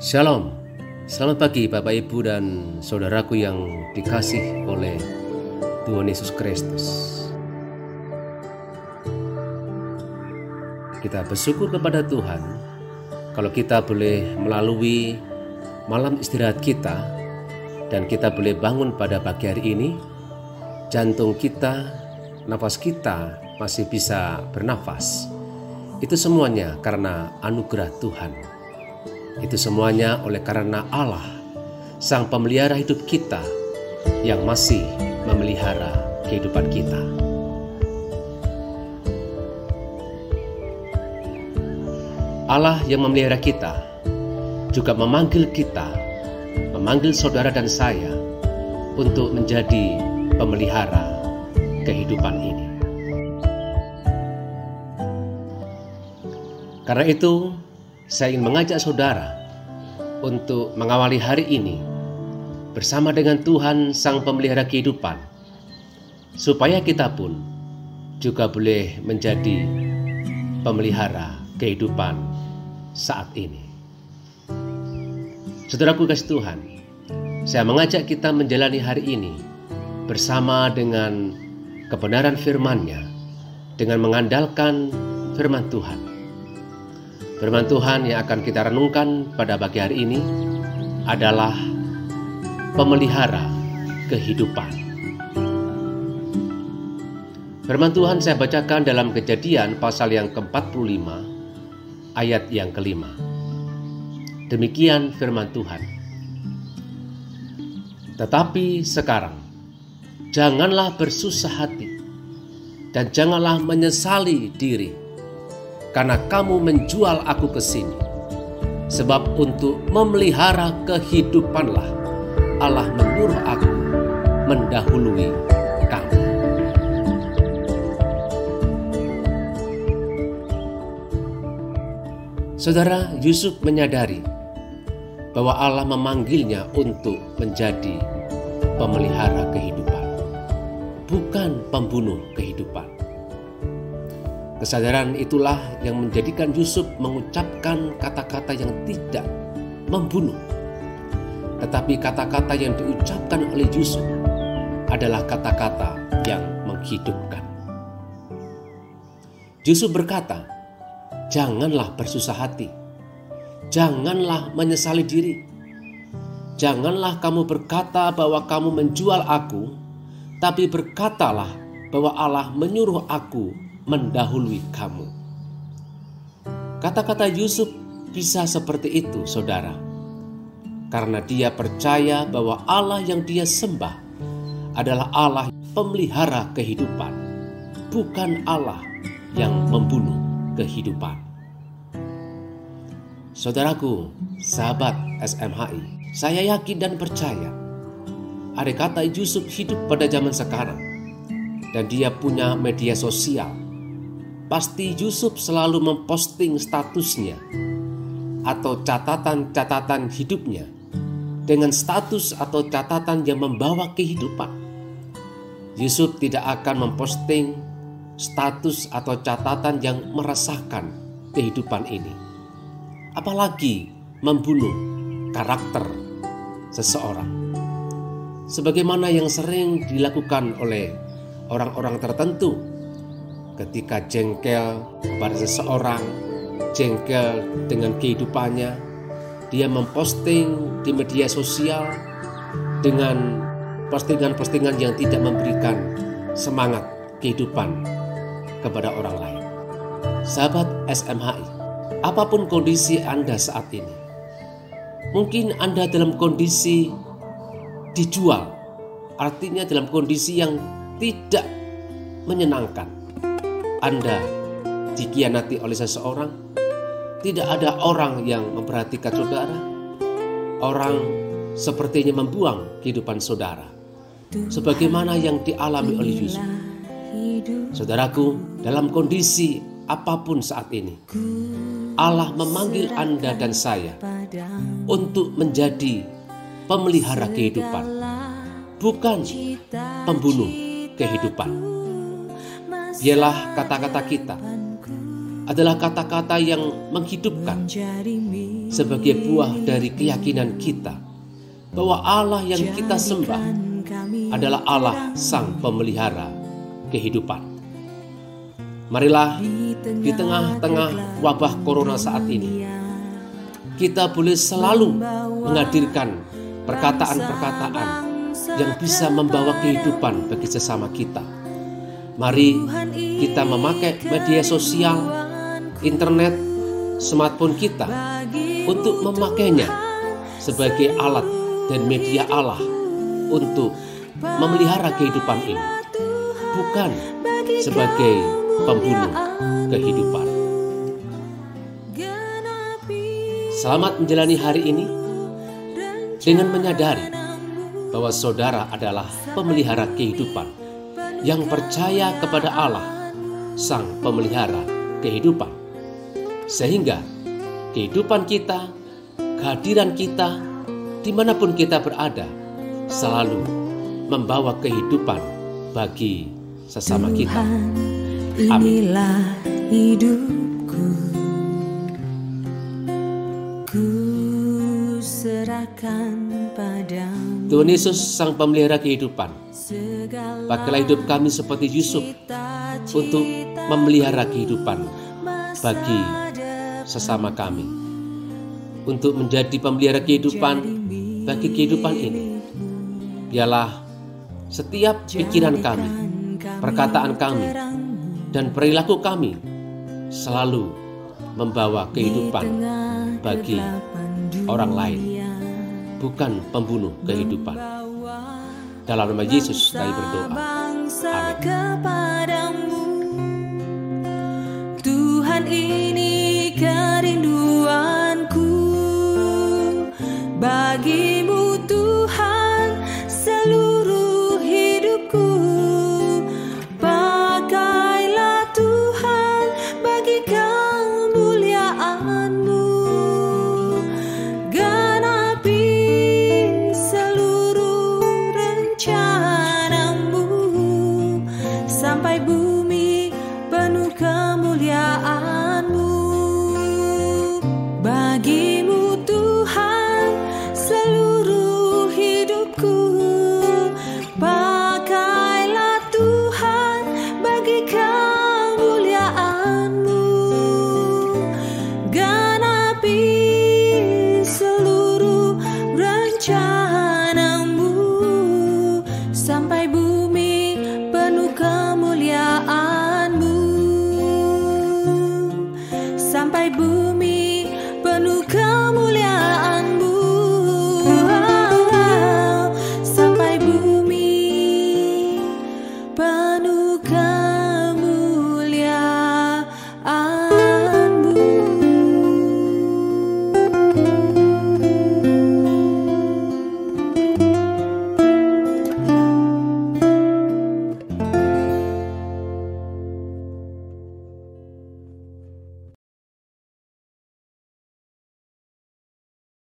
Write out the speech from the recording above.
Shalom, selamat pagi Bapak Ibu dan saudaraku yang dikasih oleh Tuhan Yesus Kristus. Kita bersyukur kepada Tuhan kalau kita boleh melalui malam istirahat kita dan kita boleh bangun pada pagi hari ini, jantung kita, nafas kita masih bisa bernafas. Itu semuanya karena anugerah Tuhan. Itu semuanya oleh karena Allah, Sang Pemelihara hidup kita, yang masih memelihara kehidupan kita. Allah yang memelihara kita juga memanggil kita, memanggil saudara dan saya untuk menjadi pemelihara kehidupan ini. Karena itu, saya ingin mengajak saudara untuk mengawali hari ini bersama dengan Tuhan Sang Pemelihara Kehidupan, supaya kita pun juga boleh menjadi pemelihara kehidupan saat ini. Saudaraku kasih Tuhan, saya mengajak kita menjalani hari ini bersama dengan kebenaran firman-Nya, dengan mengandalkan firman Tuhan Firman Tuhan yang akan kita renungkan pada pagi hari ini adalah pemelihara kehidupan. Firman Tuhan saya bacakan dalam kejadian pasal yang ke-45 ayat yang kelima. Demikian firman Tuhan. Tetapi sekarang, janganlah bersusah hati dan janganlah menyesali diri karena kamu menjual aku ke sini. Sebab untuk memelihara kehidupanlah Allah menyuruh aku mendahului kamu. Saudara Yusuf menyadari bahwa Allah memanggilnya untuk menjadi pemelihara kehidupan, bukan pembunuh kehidupan. Kesadaran itulah yang menjadikan Yusuf mengucapkan kata-kata yang tidak membunuh. Tetapi kata-kata yang diucapkan oleh Yusuf adalah kata-kata yang menghidupkan. Yusuf berkata, "Janganlah bersusah hati, janganlah menyesali diri, janganlah kamu berkata bahwa kamu menjual aku, tapi berkatalah bahwa Allah menyuruh aku mendahului kamu. Kata-kata Yusuf bisa seperti itu, saudara, karena dia percaya bahwa Allah yang dia sembah adalah Allah pemelihara kehidupan, bukan Allah yang membunuh kehidupan. Saudaraku, sahabat SMHI, saya yakin dan percaya. Ada kata Yusuf hidup pada zaman sekarang, dan dia punya media sosial pasti Yusuf selalu memposting statusnya atau catatan-catatan hidupnya dengan status atau catatan yang membawa kehidupan. Yusuf tidak akan memposting status atau catatan yang meresahkan kehidupan ini. Apalagi membunuh karakter seseorang. Sebagaimana yang sering dilakukan oleh orang-orang tertentu ketika jengkel kepada seseorang, jengkel dengan kehidupannya, dia memposting di media sosial dengan postingan-postingan yang tidak memberikan semangat kehidupan kepada orang lain. Sahabat SMHI, apa pun kondisi Anda saat ini, mungkin Anda dalam kondisi dijual, artinya dalam kondisi yang tidak menyenangkan anda dikhianati oleh seseorang, tidak ada orang yang memperhatikan saudara. Orang sepertinya membuang kehidupan saudara, sebagaimana yang dialami oleh Yusuf. Saudaraku, dalam kondisi apa pun saat ini, Allah memanggil Anda dan saya untuk menjadi pemelihara kehidupan, bukan pembunuh kehidupan. Biarlah kata-kata kita adalah kata-kata yang menghidupkan sebagai buah dari keyakinan kita bahwa Allah yang kita sembah adalah Allah Sang Pemelihara kehidupan. Marilah di tengah-tengah wabah corona saat ini, kita boleh selalu menghadirkan perkataan-perkataan yang bisa membawa kehidupan bagi sesama kita. Mari kita memakai media sosial, internet, smartphone kita untuk memakainya sebagai alat dan media Allah untuk memelihara kehidupan ini, bukan sebagai pembunuh kehidupan. Selamat menjalani hari ini dengan menyadari bahwa saudara adalah pemelihara kehidupan yang percaya kepada Allah, Sang Pemelihara kehidupan, sehingga kehidupan kita, kehadiran kita, di mana pun kita berada, selalu membawa kehidupan bagi sesama kita. Amin. hidupku Ku serahkan Tuhan Yesus Sang Pemelihara kehidupan. Pakailah hidup kami seperti Yusuf Untuk memelihara kehidupan bagi sesama kami. Untuk menjadi pemelihara kehidupan bagi kehidupan ini Biarlah setiap pikiran kami, perkataan kami, dan perilaku kami selalu membawa kehidupan bagi orang lain, bukan pembunuh kehidupan. Dalam nama Yesus kami berdoa. 俩。Bumi. Penuh kemuliaanmu